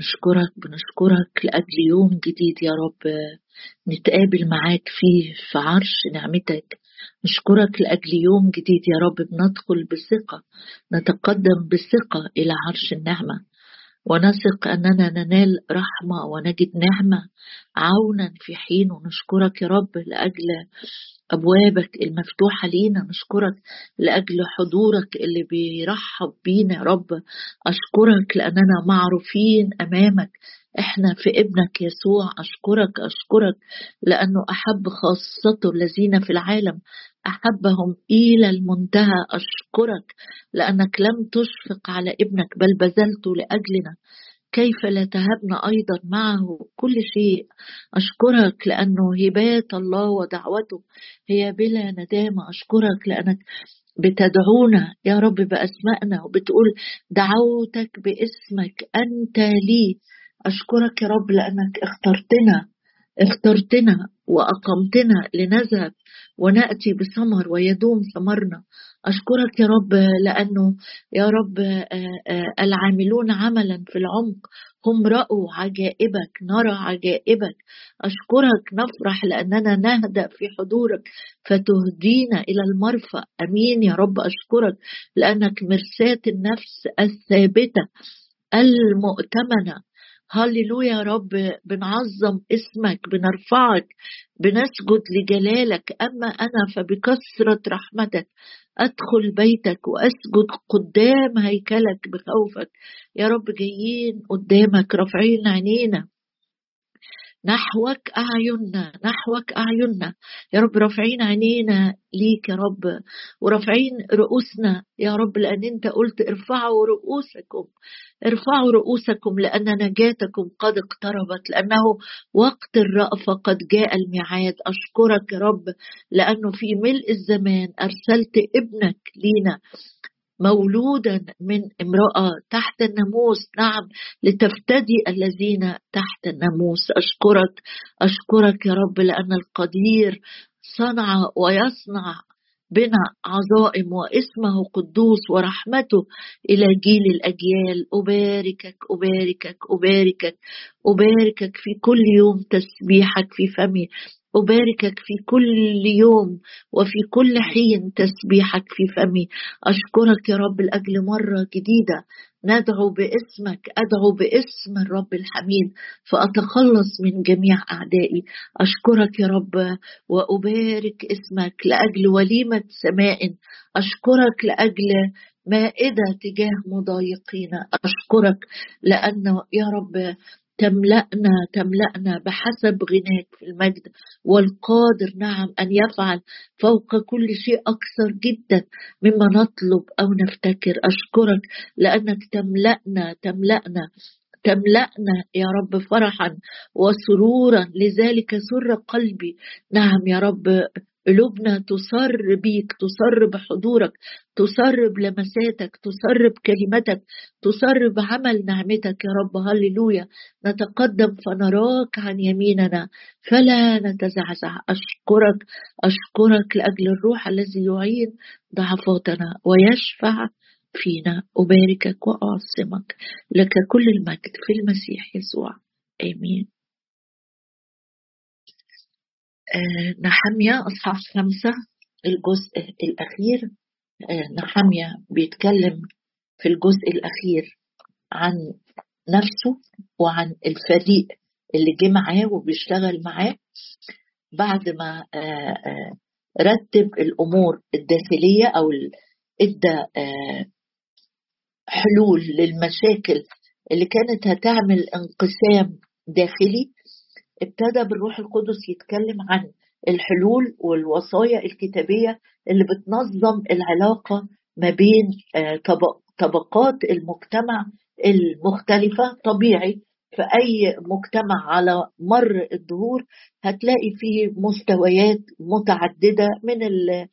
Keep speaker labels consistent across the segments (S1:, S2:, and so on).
S1: بنشكرك بنشكرك لأجل يوم جديد يا رب. نتقابل معاك فيه في عرش نعمتك. نشكرك لأجل يوم جديد يا رب. بندخل بثقة نتقدم بثقة إلى عرش النعمة. ونثق أننا ننال رحمة ونجد نعمة عونا في حين ونشكرك يا رب لأجل أبوابك المفتوحة لينا. نشكرك لأجل حضورك اللي بيرحب بينا يا رب. أشكرك لأننا معروفين أمامك. إحنا في ابنك يسوع. أشكرك أشكرك لأنه أحب خاصته الذين في العالم. أحبهم إلى المنتهى أشكرك لأنك لم تشفق على ابنك بل بذلته لأجلنا. كيف لا تهبنا أيضا معه كل شيء؟ أشكرك لأنه هبات الله ودعوته هي بلا ندامة. أشكرك لأنك بتدعونا يا رب بأسمائنا وبتقول دعوتك باسمك أنت لي. أشكرك يا رب لأنك اخترتنا اخترتنا وأقمتنا لنذهب ونأتي بثمر ويدوم ثمرنا. أشكرك يا رب لأنه يا رب العاملون عملا في العمق. هم رأوا عجائبك نرى عجائبك. أشكرك نفرح لأننا نهدأ في حضورك. فتهدينا إلى المرفأ. آمين يا رب أشكرك لأنك مرساه النفس الثابتة المؤتمنة. هللويا يا رب بنعظم اسمك بنرفعك بنسجد لجلالك. أما أنا فبكثرة رحمتك أدخل بيتك وأسجد قدام هيكلك بخوفك. يا رب جايين قدامك رافعين عينينا. نحوك أعيننا نحوك أعيننا. يا رب رافعين عينينا ليك يا رب ورافعين رؤوسنا يا رب لأن أنت قلت ارفعوا رؤوسكم ارفعوا رؤوسكم لأن نجاتكم قد اقتربت لأنه وقت الرأفة قد جاء الميعاد. أشكرك يا رب لأنه في ملء الزمان أرسلت ابنك لينا. مولودا من امرأة تحت الناموس. نعم لتفتدي الذين تحت الناموس. أشكرك أشكرك يا رب لأن القدير صنع ويصنع بنا عظائم واسمه قدوس ورحمته إلى جيل الأجيال. أباركك أباركك أباركك أباركك في كل يوم تسبيحك في فمي. أباركك في كل يوم وفي كل حين تسبيحك في فمي. أشكرك يا رب لأجل مرة جديدة. ندعو باسمك أدعو باسم الرب الحميد فأتخلص من جميع أعدائي. أشكرك يا رب وأبارك اسمك لأجل وليمة سماء. أشكرك لأجل مائدة تجاه مضايقين. أشكرك لأنه يا رب تملأنا تملأنا بحسب غناك في المجد. والقادر نعم أن يفعل فوق كل شيء أكثر جدا مما نطلب أو نفتكر. أشكرك لأنك تملأنا تملأنا تملأنا يا رب فرحا وسرورا. لذلك سر قلبي. نعم يا رب قلوبنا تصر بيك تصر بحضورك تصر بلمساتك تصر بكلمتك تصر بعمل نعمتك. يا رب هللويا. نتقدم فنراك عن يميننا. فلا نتزعزع. أشكرك أشكرك لأجل الروح الذي يعين ضعفاتنا ويشفع فينا. أباركك وأعصمك. لك كل المجد في المسيح يسوع. آمين. نحمية أصحاح خمسة الجزء الأخير. آه، نحمية بيتكلم في الجزء الأخير عن نفسه وعن الفريق اللي جه معاه وبيشتغل معاه. بعد ما آه، رتب الأمور الداخلية أو إدى حلول للمشاكل اللي كانت هتعمل انقسام داخلي ابتدى بالروح القدس يتكلم عن الحلول والوصايا الكتابية اللي بتنظم العلاقة ما بين آه، طبقات المجتمع المختلفة. طبيعي في أي مجتمع على مر الدهور هتلاقي فيه مستويات متعددة من ال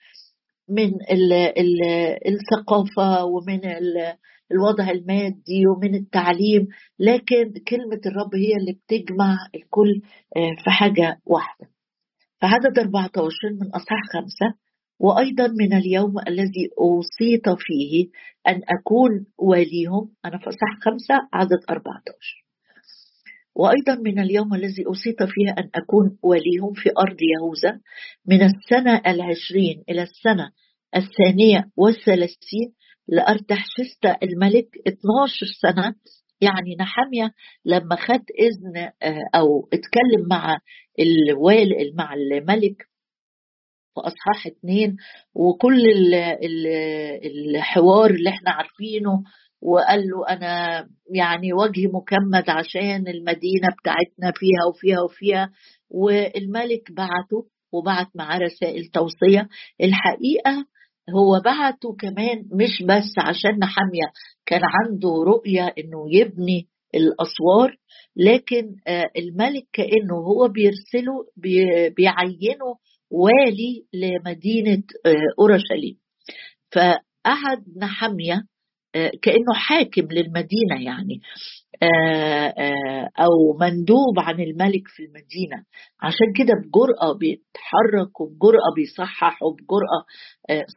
S1: من ال ال الثقافة ومن الوضع المادي ومن التعليم لكن كلمة الرب هي اللي بتجمع الكل آه، في حاجة واحدة. فعدد 14 من أصحاح خمسة وأيضا من اليوم الذي أوصيت فيه أن أكون واليهم أنا في أصحاح خمسة عدد 14 وأيضا من اليوم الذي أوصيت فيه أن أكون وليهم في أرض يهوذا من السنة العشرين إلى السنة الثانية والثلاثين لأرتحشست الملك 12 سنة. يعني نحمية لما خد إذن آه، أو اتكلم مع الوالي مع الملك في أصحاح اتنين وكل الحوار اللي إحنا عارفينه وقال له أنا يعني وجهي مكمد عشان المدينة بتاعتنا فيها وفيها وفيها. والملك بعته وبعت معاه رسائل توصية. الحقيقة هو بعته كمان مش بس عشان نحمية كان عنده رؤية إنه يبني الأسوار لكن آه، الملك كأنه هو بيرسله بيعينه والي لمدينة آه، أورشليم. فقعد نحمية آه، كأنه حاكم للمدينة يعني. آه، أو مندوب عن الملك في المدينة. عشان كده بجرأة بيتحرك وبجرأة بيصحح وبجرأة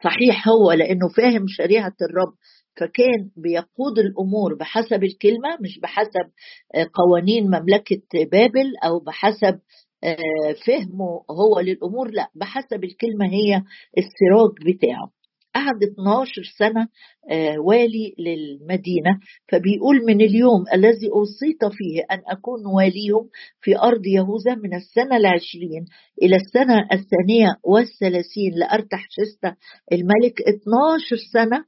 S1: صحيح هو لأنه فاهم شريعة الرب. فكان بيقود الأمور بحسب الكلمة مش بحسب قوانين مملكة بابل أو بحسب آه، فهمه هو للأمور لا بحسب الكلمة هي السراج بتاعه. قعد 12 سنة آه، والي للمدينة فبيقول من اليوم الذي أوصيت فيه أن أكون واليهم في أرض يهوذا من السنة العشرين إلى السنة الثانية والثلاثين لأرتح شستة الملك. 12 سنة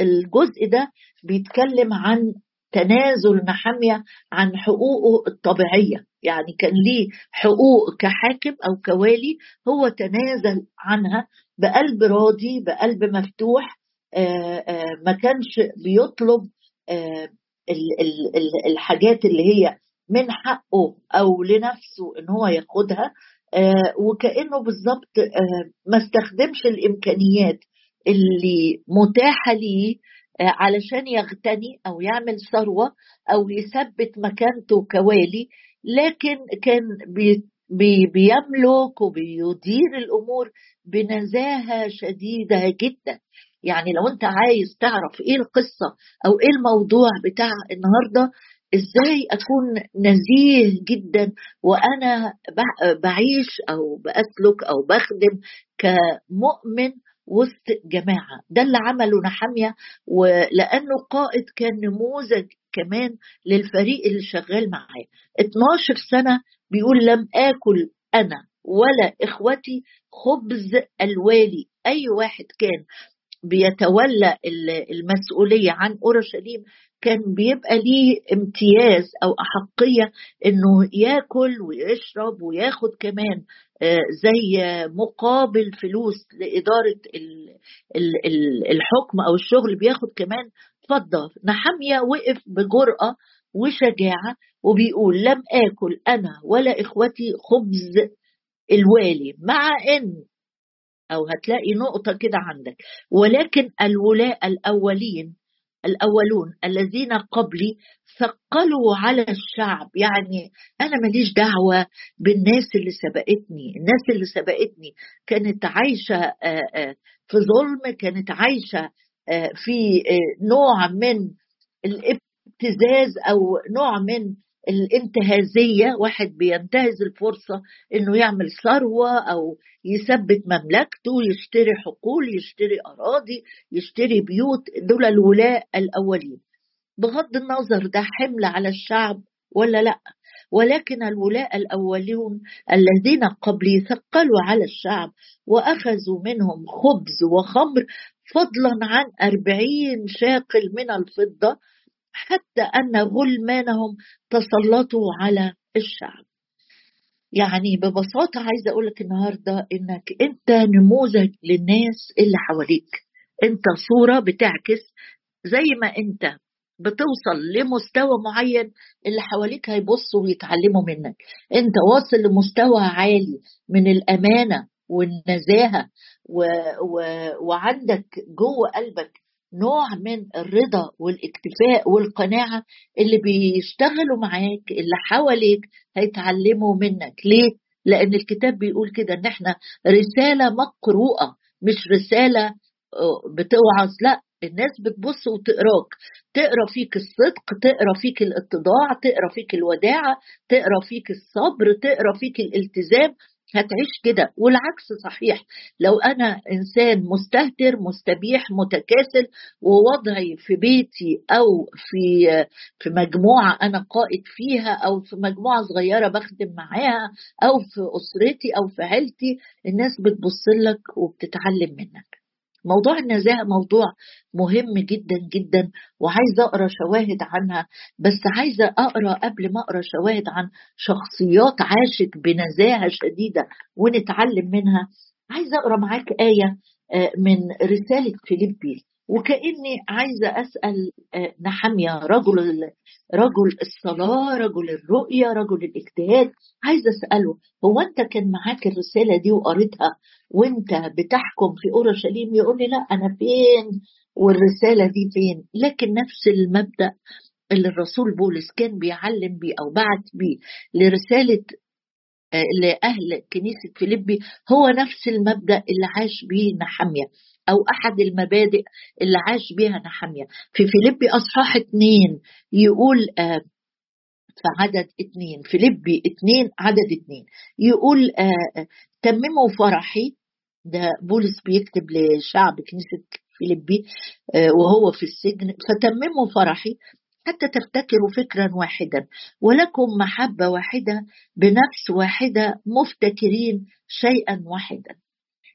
S1: الجزء ده بيتكلم عن تنازل نحمية عن حقوقه الطبيعية. يعني كان ليه حقوق كحاكم أو كوالي هو تنازل عنها بقلب راضي بقلب مفتوح آه، آه، ما كانش بيطلب آه، الحاجات اللي هي من حقه أو لنفسه إن هو ياخدها وكأنه بالظبط ما استخدمش الإمكانيات اللي متاحة ليه علشان يغتني أو يعمل ثروة أو يثبت مكانته كوالي لكن كان بي بي بيملك وبيدير الأمور بنزاهة شديدة جدا. يعني لو أنت عايز تعرف إيه القصة أو إيه الموضوع بتاع النهارده إزاي أكون نزيه جدا وأنا بعيش أو بأسلك أو بخدم كمؤمن وسط جماعة؟ ده اللي عمله نحمية ولأنه قائد كان نموذج كمان للفريق اللي شغال معاه. 12 سنة بيقول لم آكل أنا ولا إخوتي خبز الوالي. أي واحد كان بيتولى المسؤولية عن أورشليم كان بيبقى ليه امتياز أو أحقية إنه ياكل ويشرب وياخد كمان زي مقابل فلوس لإدارة الحكم أو الشغل بياخد كمان فضه نحمية وقف بجرأة وشجاعة وبيقول لم آكل أنا ولا إخوتي خبز الوالي مع إن أو هتلاقي نقطة كده عندك ولكن الولاء الأولين الأولون الذين قبلي ثقلوا على الشعب. يعني أنا ماليش دعوة بالناس اللي سبقتني. الناس اللي سبقتني كانت عايشة آه، آه، في ظلم كانت عايشة آه، في نوع من الابتزاز أو نوع من الانتهازية واحد بينتهز الفرصة إنه يعمل ثروة أو يثبت مملكته يشتري حقول يشتري أراضي يشتري بيوت دول الولاء الأولين. بغض النظر ده حمل على الشعب ولا لأ ولكن الولاء الأولون الذين قبلي ثقلوا على الشعب وأخذوا منهم خبز وخمر فضلا عن أربعين شاقل من الفضة حتى أن غلمانهم تسلطوا على الشعب. يعني ببساطة عايزة أقول لك النهاردة إنك أنت نموذج للناس اللي حواليك. أنت صورة بتعكس زي ما أنت بتوصل لمستوى معين اللي حواليك هيبصوا ويتعلموا منك. أنت واصل لمستوى عالي من الأمانة والنزاهة و... و... وعندك جوه قلبك نوع من الرضا والاكتفاء والقناعة اللي بيشتغلوا معاك اللي حواليك هيتعلموا منك. ليه؟ لأن الكتاب بيقول كده إن إحنا رسالة مقروءة مش رسالة آه، بتوعظ لا الناس بتبص وتقراك. تقرأ فيك الصدق تقرأ فيك الاتضاع تقرأ فيك الوداعة تقرأ فيك الصبر تقرأ فيك الالتزام. هتعيش كده والعكس صحيح. لو أنا إنسان مستهتر مستبيح متكاسل ووضعي في بيتي أو في في مجموعة أنا قائد فيها أو في مجموعة صغيرة بخدم معاها أو في أسرتي أو في عيلتي الناس بتبص لك وبتتعلم منك. موضوع النزاهة موضوع مهم جدا جدا وعايزة أقرأ شواهد عنها بس عايزة أقرأ قبل ما أقرأ شواهد عن شخصيات عاشت بنزاهة شديدة ونتعلم منها. عايزة أقرأ معاك آية آه، من رسالة فيليبي. وكأني عايزة أسأل آه، نحميا رجل رجل الصلاة رجل الرؤية رجل الإجتهاد عايزة أسأله هو أنت كان معاك الرسالة دي وقريتها وأنت بتحكم في أورشليم؟ يقول لي لا أنا فين؟ والرسالة دي فين؟ لكن نفس المبدأ اللي الرسول بولس كان بيعلم بيه أو بعت بيه لرسالة آه، لأهل كنيسة فيليبي هو نفس المبدأ اللي عاش بيه نحمية أو أحد المبادئ اللي عاش بها نحمية في فيليبي أصحاح اتنين يقول آه في عدد اتنين فيليبي اتنين عدد اتنين يقول آه تمموا فرحي. ده بولس بيكتب لشعب كنيسة فيليبي آه وهو في السجن فتمموا فرحي حتى تفتكروا فكرا واحدا ولكم محبة واحدة بنفس واحدة مفتكرين شيئا واحدا.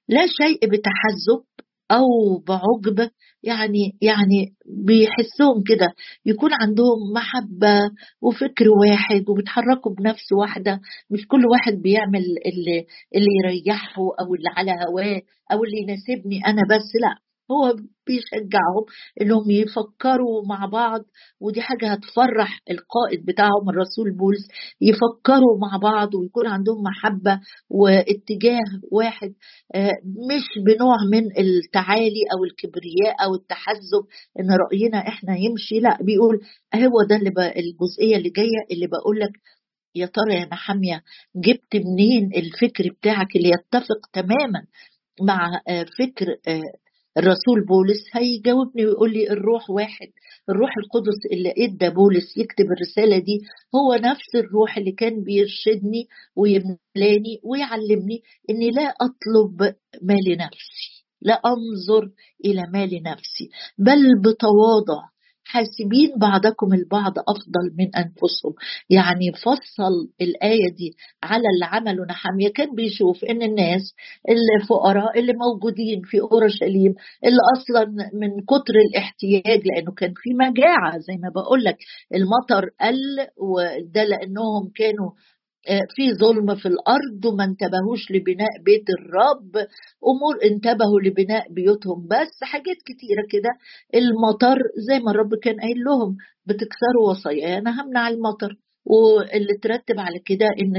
S1: لا شيء بتحزب أو بعجب يعني يعني بيحسهم كده. يكون عندهم محبة وفكر واحد وبيتحركوا بنفس واحدة. مش كل واحد بيعمل اللي اللي يريحه أو اللي على هواه أو اللي يناسبني أنا بس لأ. هو بيشجعهم إنهم يفكروا مع بعض ودي حاجة هتفرح القائد بتاعهم الرسول بولس يفكروا مع بعض ويكون عندهم محبة واتجاه واحد آه، مش بنوع من التعالي أو الكبرياء أو التحزب إن رأينا إحنا يمشي لا بيقول هو ده اللي الجزئية اللي جاية اللي بقول لك يا ترى يا محمية جبت منين الفكر بتاعك اللي يتفق تماما مع آه، فكر آه، الرسول بولس هيجاوبني ويقول لي الروح واحد الروح القدس اللي إدى بولس يكتب الرسالة دي هو نفس الروح اللي كان بيرشدني ويملاني ويعلمني إني لا أطلب ما لنفسي لا أنظر إلى ما لنفسي بل بتواضع حاسبين بعضكم البعض أفضل من أنفسهم. يعني فصل الآية دي على اللي عمله نحميه كان بيشوف إن الناس الفقراء اللي موجودين في أورشليم اللي أصلا من كتر الاحتياج لأنه كان في مجاعة زي ما بقول لك المطر قل وده لأنهم كانوا في ظلم في الأرض وما انتبهوش لبناء بيت الرب. أمور انتبهوا لبناء بيوتهم بس حاجات كتيرة كده. المطر زي ما الرب كان قايل لهم بتكسروا وصايا أنا همنع المطر. واللي ترتب على كده إن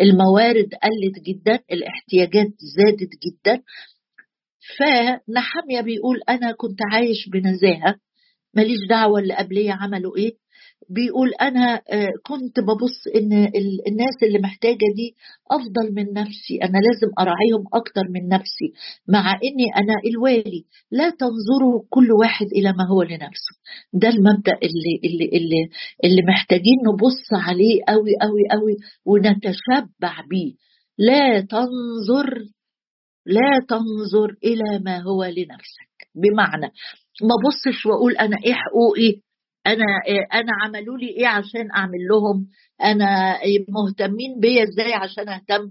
S1: الموارد قلت جدا الاحتياجات زادت جدا. فنحمية بيقول أنا كنت عايش بنزاهة. ماليش دعوة اللي قبلية عملوا إيه. بيقول أنا آه، كنت ببص إن الناس اللي محتاجة دي أفضل من نفسي أنا لازم أراعيهم أكتر من نفسي مع إني أنا الوالي لا تنظروا كل واحد إلى ما هو لنفسه. ده المبدأ اللي اللي اللي اللي محتاجين نبص عليه قوي قوي قوي ونتشبع بيه. لا تنظر لا تنظر إلى ما هو لنفسك. بمعنى ما بصش وأقول أنا إيه حقوقي؟ أنا أنا عملوا لي إيه عشان أعمل لهم؟ أنا مهتمين بيا إزاي عشان أهتم؟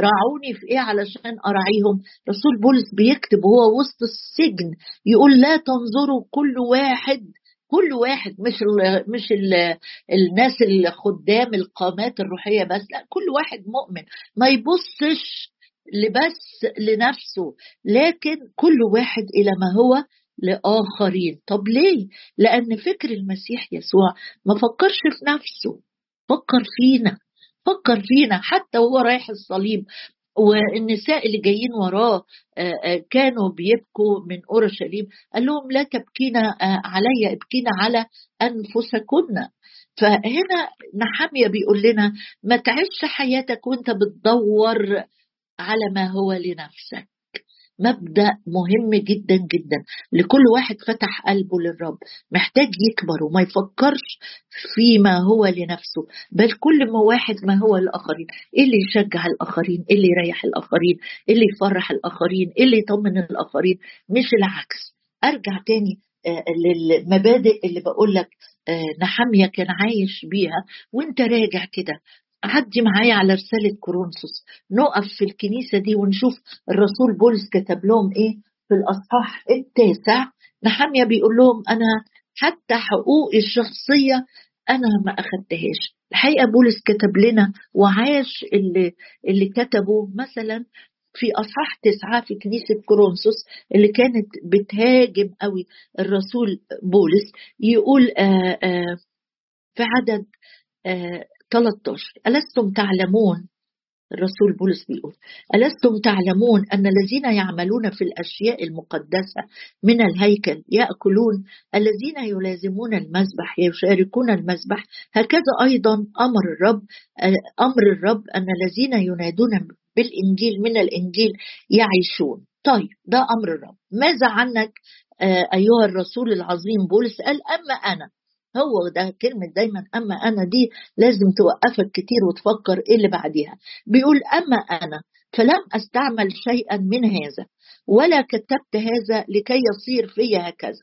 S1: راعوني في إيه علشان أراعيهم؟ رسول بولس بيكتب وهو وسط السجن يقول لا تنظروا كل واحد كل واحد مش ال مش ال الناس الخدام القامات الروحية بس لا كل واحد مؤمن. ما يبصش لبس لنفسه لكن كل واحد إلى ما هو لآخرين. طب ليه؟ لأن فكر المسيح يسوع ما فكرش في نفسه فكر فينا فكر فينا حتى وهو رايح الصليب. والنساء اللي جايين وراه كانوا بيبكوا من اورشليم قال لهم لا تبكينا علي ابكينا على أنفسكن. فهنا نحمية بيقول لنا ما تعيش حياتك وانت بتدور على ما هو لنفسك. مبدأ مهم جدا جدا. لكل واحد فتح قلبه للرب. محتاج يكبر وما يفكرش فيما هو لنفسه بل كل ما واحد ما هو للاخرين إيه اللي يشجع الآخرين؟ إيه اللي يريح الآخرين؟ إيه اللي يفرح الآخرين؟ إيه اللي يطمن الآخرين؟ مش العكس. أرجع تاني آه، للمبادئ اللي بقول لك آه، نحمية كان عايش بيها وأنت راجع كده. عدي معايا على رسالة كورنثوس. نقف في الكنيسة دي ونشوف الرسول بولس كتب لهم إيه؟ في الأصحاح التاسع. نحمية بيقول لهم أنا حتى حقوقي الشخصية أنا ما أخدتهاش. الحقيقة بولس كتب لنا وعاش اللي, اللي كتبه مثلا في أصحاح تسعة في كنيسة كورنثوس اللي كانت بتهاجم قوي الرسول بولس يقول آآ آآ في عدد آآ 13 ألستم تعلمون؟ الرسول بولس بيقول ألستم تعلمون أن الذين يعملون في الأشياء المقدسة من الهيكل يأكلون الذين يلازمون المذبح يشاركون المذبح. هكذا أيضا أمر الرب أمر الرب أن الذين ينادون بالإنجيل من الإنجيل يعيشون. طيب ده أمر الرب. ماذا عنك آه، أيها الرسول العظيم بولس؟ قال أما أنا. هو ده كلمة دايما أما أنا دي لازم توقفك كتير وتفكر إيه اللي بعديها. بيقول أما أنا فلم أستعمل شيئا من هذا ولا كتبت هذا لكي يصير في هكذا.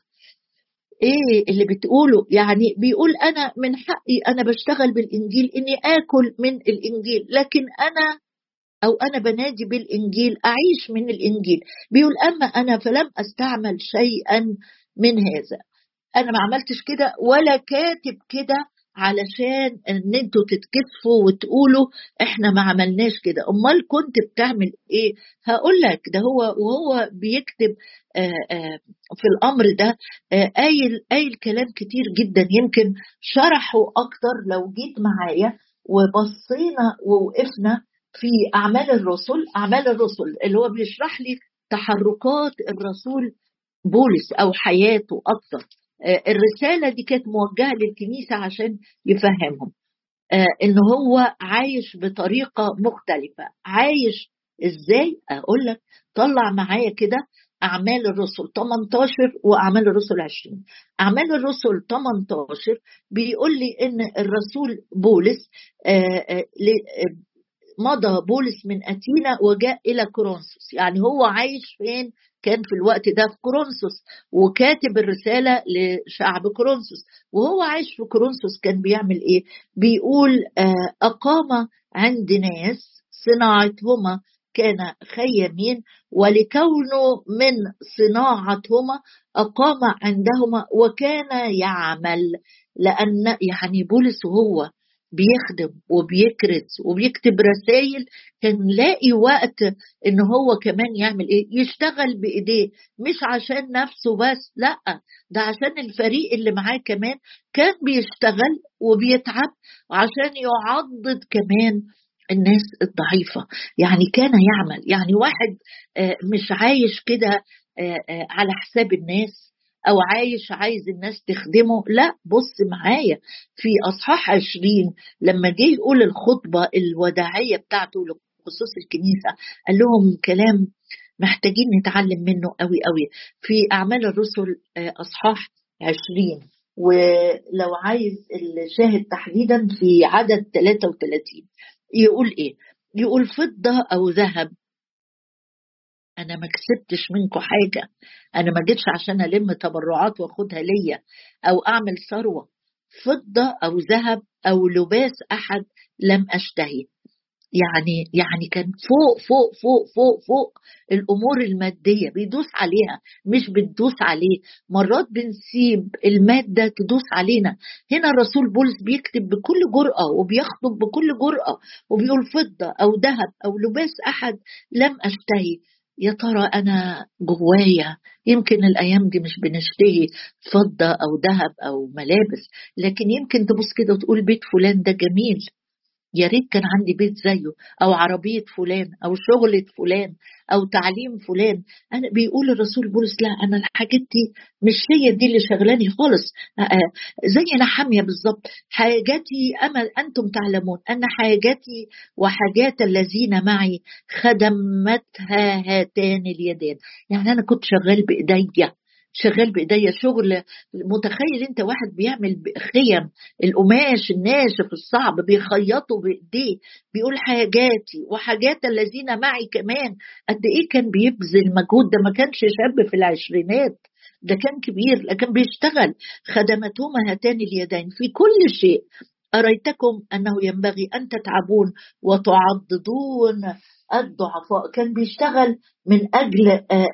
S1: إيه اللي بتقوله؟ يعني بيقول أنا من حقي أنا بشتغل بالإنجيل إني آكل من الإنجيل لكن أنا أو أنا بنادي بالإنجيل أعيش من الإنجيل. بيقول أما أنا فلم أستعمل شيئا من هذا. أنا ما عملتش كده ولا كاتب كده علشان إن أنتوا تتكسفوا وتقولوا إحنا ما عملناش كده. أمال كنت بتعمل إيه؟ هقول لك ده هو وهو بيكتب آآ آآ في الأمر ده قايل قايل كلام كتير جدا. يمكن شرحه أكتر لو جيت معايا وبصينا ووقفنا في أعمال الرسل أعمال الرسل اللي هو بيشرح لي تحركات الرسول بولس أو حياته أكثر آه، الرسالة دي كانت موجهة للكنيسة عشان يفهمهم. آه، إن هو عايش بطريقة مختلفة. عايش إزاي؟ أقول لك طلع معايا كده أعمال الرسل 18 وأعمال الرسل 20 أعمال الرسل 18 بيقول لي إن الرسول بولس آه، مضى بولس من أتينا وجاء إلى كورنثوس. يعني هو عايش فين؟ كان في الوقت ده في كورنثوس وكاتب الرسالة لشعب كورنثوس. وهو عايش في كورنثوس كان بيعمل إيه؟ بيقول آه، أقام عند ناس صناعتهما كان خيمين ولكونه من صناعتهما أقام عندهما وكان يعمل. لأن يعني بولس وهو بيخدم وبيكرز وبيكتب رسائل كان لاقي وقت إن هو كمان يعمل إيه؟ يشتغل بإيديه مش عشان نفسه بس لأ ده عشان الفريق اللي معاه كمان كان بيشتغل وبيتعب عشان يعضد كمان الناس الضعيفة. يعني كان يعمل يعني واحد آه، مش عايش كده آه، آه، على حساب الناس. أو عايش عايز الناس تخدمه. لا بص معايا. في أصحاح عشرين لما جه يقول الخطبة الوداعية بتاعته لخصوص الكنيسة قال لهم كلام محتاجين نتعلم منه قوي قوي في أعمال الرسل آه، أصحاح عشرين. ولو عايز الشاهد تحديدا في عدد 33 يقول إيه؟ يقول فضة أو ذهب. أنا ما كسبتش منكم حاجة. أنا ما جيتش عشان ألم تبرعات وأخدها ليا أو أعمل ثروة فضة أو ذهب أو لباس أحد لم أشتهي. يعني يعني كان فوق فوق فوق فوق فوق الأمور المادية بيدوس عليها مش بتدوس عليه. مرات بنسيب المادة تدوس علينا. هنا الرسول بولس بيكتب بكل جرأة وبيخطب بكل جرأة وبيقول فضة أو ذهب أو لباس أحد لم أشتهي. يا ترى أنا جوايا؟ يمكن الأيام دي مش بنشتهي فضه أو ذهب أو ملابس لكن يمكن تبص كده وتقول بيت فلان ده جميل. يا ريت كان عندي بيت زيه أو عربية فلان أو شغله فلان أو تعليم فلان. أنا بيقول الرسول بولس لا أنا الحاجات دي مش هي دي اللي شغلاني خالص. زي حاميه بالظبط. حاجاتي امل أنتم تعلمون أن حاجاتي وحاجات الذين معي خدمتها هاتان اليدان يعني أنا كنت شغال بإيديا. شغال بإيديا شغل. متخيل أنت واحد بيعمل خيم القماش الناشف الصعب بيخيطه بإيديه بيقول حاجاتي وحاجات الذين معي كمان. قد إيه كان بيبذل مجهود؟ ده ما كانش شاب في العشرينات ده كان كبير لكن بيشتغل. خدمتهما هاتان اليدين في كل شيء. أريتكم أنه ينبغي أن تتعبون وتعضدون الضعفاء. كان بيشتغل من أجل آه،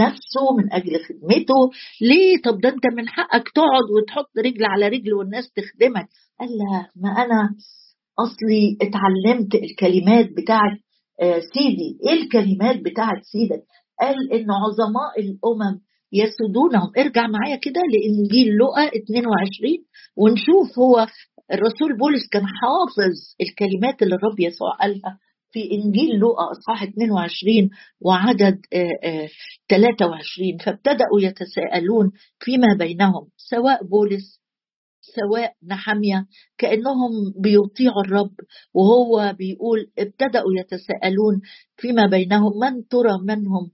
S1: نفسه من أجل خدمته. ليه؟ طب ده أنت من حقك تقعد وتحط رجل على رجل والناس تخدمك. قال لا ما أنا أصلي اتعلمت الكلمات بتاعت آه، سيدي. إيه الكلمات بتاعت سيدك؟ قال إن عظماء الأمم يسودونهم ارجع معايا كده لانجيل لقا 22 ونشوف هو الرسول بولس كان حافظ الكلمات اللي الرب يسوع قالها في إنجيل لوقا إصحاح 22 وعدد 23 آه، آه، فابتدأوا يتساءلون فيما بينهم سواء بولس سواء نحمية كأنهم بيطيعوا الرب وهو بيقول ابتدأوا يتساءلون فيما بينهم من ترى منهم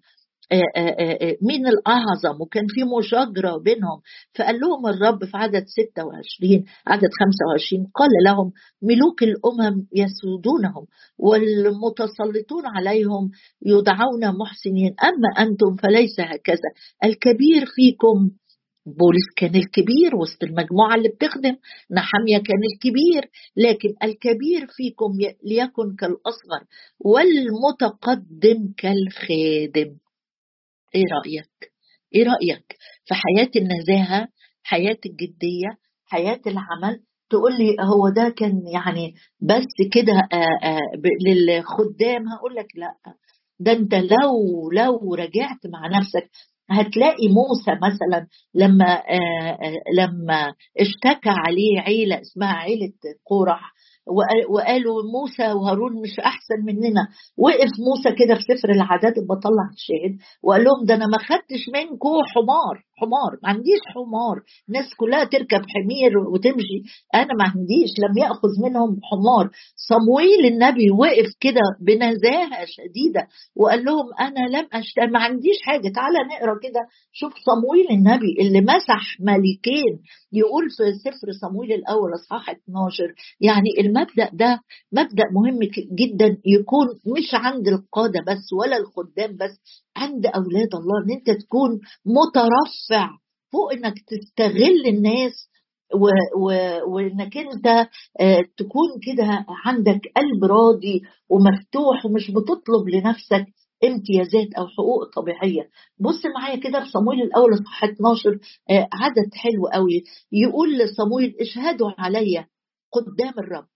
S1: مين الأعظم؟ وكان في مشاجرة بينهم. فقال لهم الرب في عدد 26 عدد 25 قال لهم ملوك الأمم يسودونهم والمتسلطون عليهم يدعون محسنين. أما أنتم فليس هكذا. الكبير فيكم بولس كان الكبير وسط المجموعة اللي بتخدم نحمية كان الكبير لكن الكبير فيكم ليكن كالأصغر والمتقدم كالخادم. إيه رأيك؟ إيه رأيك في حياة النزاهة حياة الجدية حياة العمل؟ تقول لي هو ده كان يعني بس كده آه، آه، للخدام؟ هقول لك لأ. ده أنت لو لو رجعت مع نفسك هتلاقي موسى مثلا لما آه، لما اشتكى عليه عيلة اسمها عيلة قرح وقالوا موسى وهارون مش أحسن مننا. وقف موسى كده في سفر العادات بطلع الشاهد وقال لهم ده أنا ما خدتش منكم حمار. حمار ما عنديش حمار. الناس كلها تركب حمير وتمشي. أنا ما عنديش لم يأخذ منهم حمار. صمويل النبي وقف كده بنزاهة شديدة وقال لهم أنا لم أشت... ما عنديش حاجة. تعالى نقرأ كده. شوف صمويل النبي اللي مسح ملكين. يقول في سفر صمويل الأول أصحاح 12 يعني المبدأ ده مبدأ مهم جدا. يكون مش عند القادة بس ولا الخدام بس. عند أولاد الله إن أنت تكون مترفع فوق إنك تستغل الناس و و وإنك أنت آه، تكون كده عندك قلب راضي ومفتوح ومش بتطلب لنفسك امتيازات أو حقوق طبيعية. بص معايا كده في صمويل الأول اصحاح 12 آه، عدد حلو قوي. يقول لصمويل اشهدوا عليا قدام الرب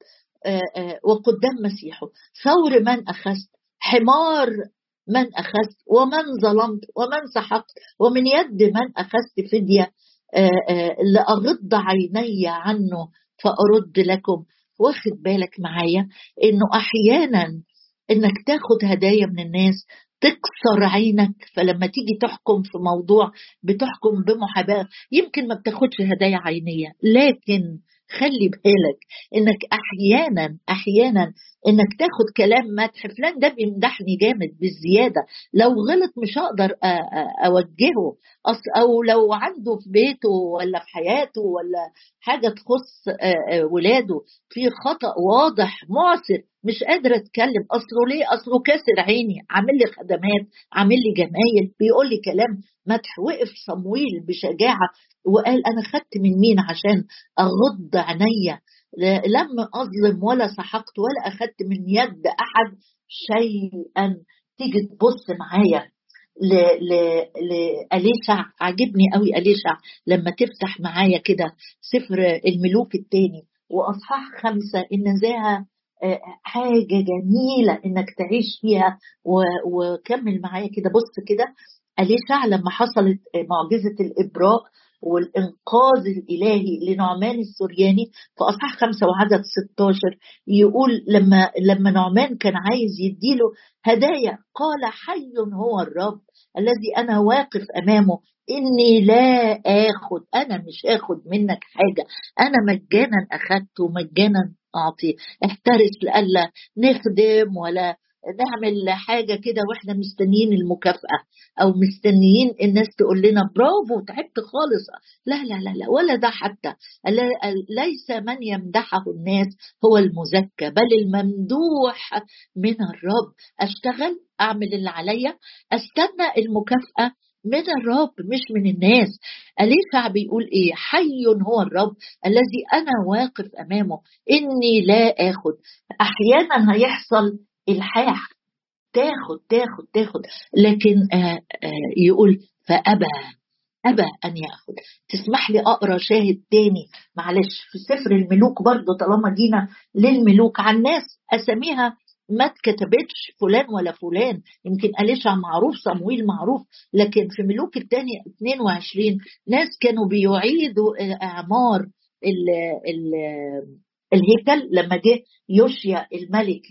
S1: آه، وقدام مسيحه ثور من أخذت حمار من أخذت ومن ظلمت ومن سحقت ومن يد من أخذت فدية آه، آه، لأغض عيني عنه فأرد لكم. واخد بالك معايا؟ إنه أحيانا إنك تاخد هدايا من الناس تكسر عينك فلما تيجي تحكم في موضوع بتحكم بمحاباة يمكن ما بتاخدش هدايا عينية. لكن خلي بالك إنك أحيانا أحيانا إنك تاخد كلام مدح. فلان ده بيمدحني جامد بالزيادة. لو غلط مش هقدر أوجهه. أو لو عنده في بيته ولا في حياته ولا حاجة تخص ولاده في خطأ واضح معسر مش قادره أتكلم. أصله ليه؟ أصله كاسر عيني. عامل لي خدمات عامل لي جمايل بيقول لي كلام مدح. وقف صمويل بشجاعة وقال أنا خدت من مين عشان أغض عينيا؟ لم أظلم ولا سحقت ولا اخدت من يد أحد شيئا. تيجي تبص معايا لأليشع. عجبني قوي أليشع لما تفتح معايا كده سفر الملوك الثاني وأصحاح خمسة النزاهة آه، حاجة جميلة إنك تعيش فيها. وكمل معايا كده. بص كده أليشع لما حصلت معجزة الإبراء والإنقاذ الإلهي لنعمان السرياني في أصحاح خمسة وعدد 16 يقول لما لما نعمان كان عايز يديله هدايا قال حي هو الرب الذي أنا واقف أمامه إني لا آخذ أنا مش آخذ منك حاجة أنا مجانا أخذت ومجانا أعطي احترس لألا نخدم ولا نعمل حاجة كده وإحنا مستنيين المكافأة أو مستنيين الناس تقول لنا برافو تعبت خالص. لا لا لا لا ولا ده حتى. ليس من يمدحه الناس هو المزكى بل الممدوح من الرب. أشتغل أعمل اللي عليا أستنى المكافأة من الرب مش من الناس. أليسع بيقول إيه؟ حي هو الرب الذي أنا واقف أمامه إني لا آخذ. أحيانا هيحصل الحاح. تاخد تاخد تاخد. لكن آآ آآ يقول فأبى أبى أن يأخذ. تسمح لي أقرأ شاهد تاني. معلش في سفر الملوك برضه طالما جينا للملوك عن ناس أساميها ما اتكتبتش فلان ولا فلان. يمكن أليشع معروف صمويل معروف. لكن في ملوك الثاني 22 ناس كانوا بيعيدوا إعمار ال ال الهيكل لما جه يوشيا الملك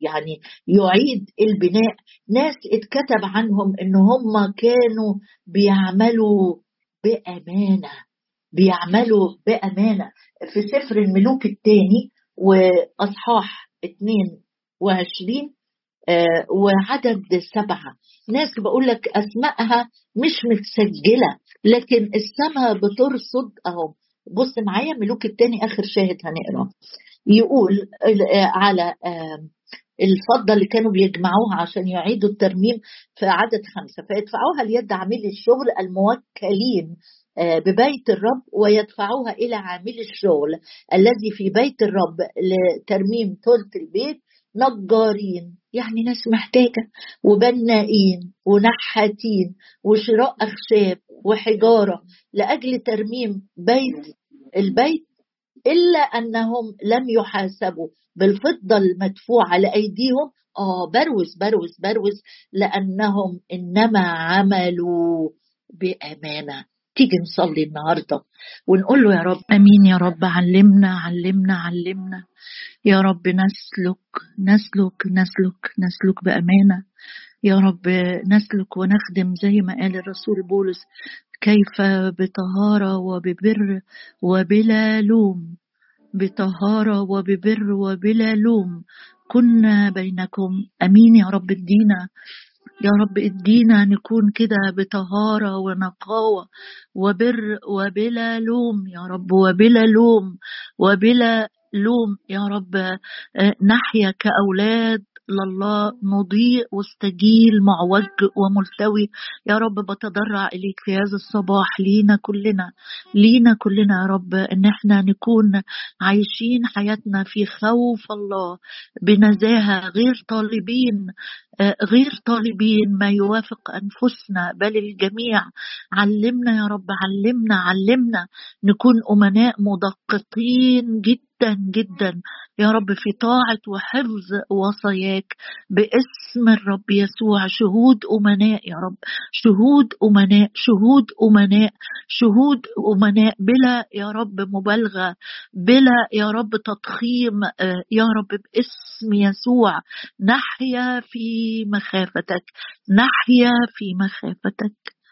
S1: يعني يعيد البناء ناس اتكتب عنهم إن هم كانوا بيعملوا بأمانة بيعملوا بأمانة. في سفر الملوك الثاني وأصحاح 22 آه وعدد سبعة. ناس بقول لك اسمائها مش متسجلة لكن السماء بترصد أهو. بص معايا ملوك الثاني آخر شاهد هنقرا يقول على الفضة اللي كانوا بيجمعوها عشان يعيدوا الترميم في عدد خمسة. فيدفعوها ليد عاملي الشغل الموكلين ببيت الرب ويدفعوها إلى عامل الشغل الذي في بيت الرب لترميم ثلث البيت. نجارين يعني ناس محتاجة وبنائين ونحاتين وشراء أخشاب وحجارة لأجل ترميم بيت البيت إلا أنهم لم يحاسبوا بالفضة المدفوعة لأيديهم. آه بروز بروز بروز لأنهم إنما عملوا بأمانة. تيجي نصلي النهاردة ونقول له يا رب. أمين يا رب. علمنا علمنا علمنا. يا رب نسلك نسلك نسلك نسلك بأمانة. يا رب نسلك ونخدم زي ما قال الرسول بولس كيف بطهارة وببر وبلا لوم. بطهارة وببر وبلا لوم. كنا بينكم. أمين يا رب ادينا. يا رب ادينا نكون كده بطهارة ونقاوة. وبر وبلا لوم يا رب. وبلا لوم. وبلا لوم يا رب. نحيا كأولاد لله مضيء واستجيل معوج وملتوي. يا رب بتضرع إليك في هذا الصباح لينا كلنا لينا كلنا يا رب إن إحنا نكون عايشين حياتنا في خوف الله بنزاهة غير طالبين غير طالبين ما يوافق أنفسنا. بل الجميع علمنا يا رب علمنا علمنا نكون أمناء مدققين جدا جدا. يا رب في طاعة وحفظ وصاياك باسم الرب يسوع. شهود أمناء يا رب. شهود أمناء شهود أمناء شهود أمناء بلا يا رب مبالغة بلا يا رب تضخيم يا رب باسم يسوع. نحيا في مخافتك. نحيا في مخافتك.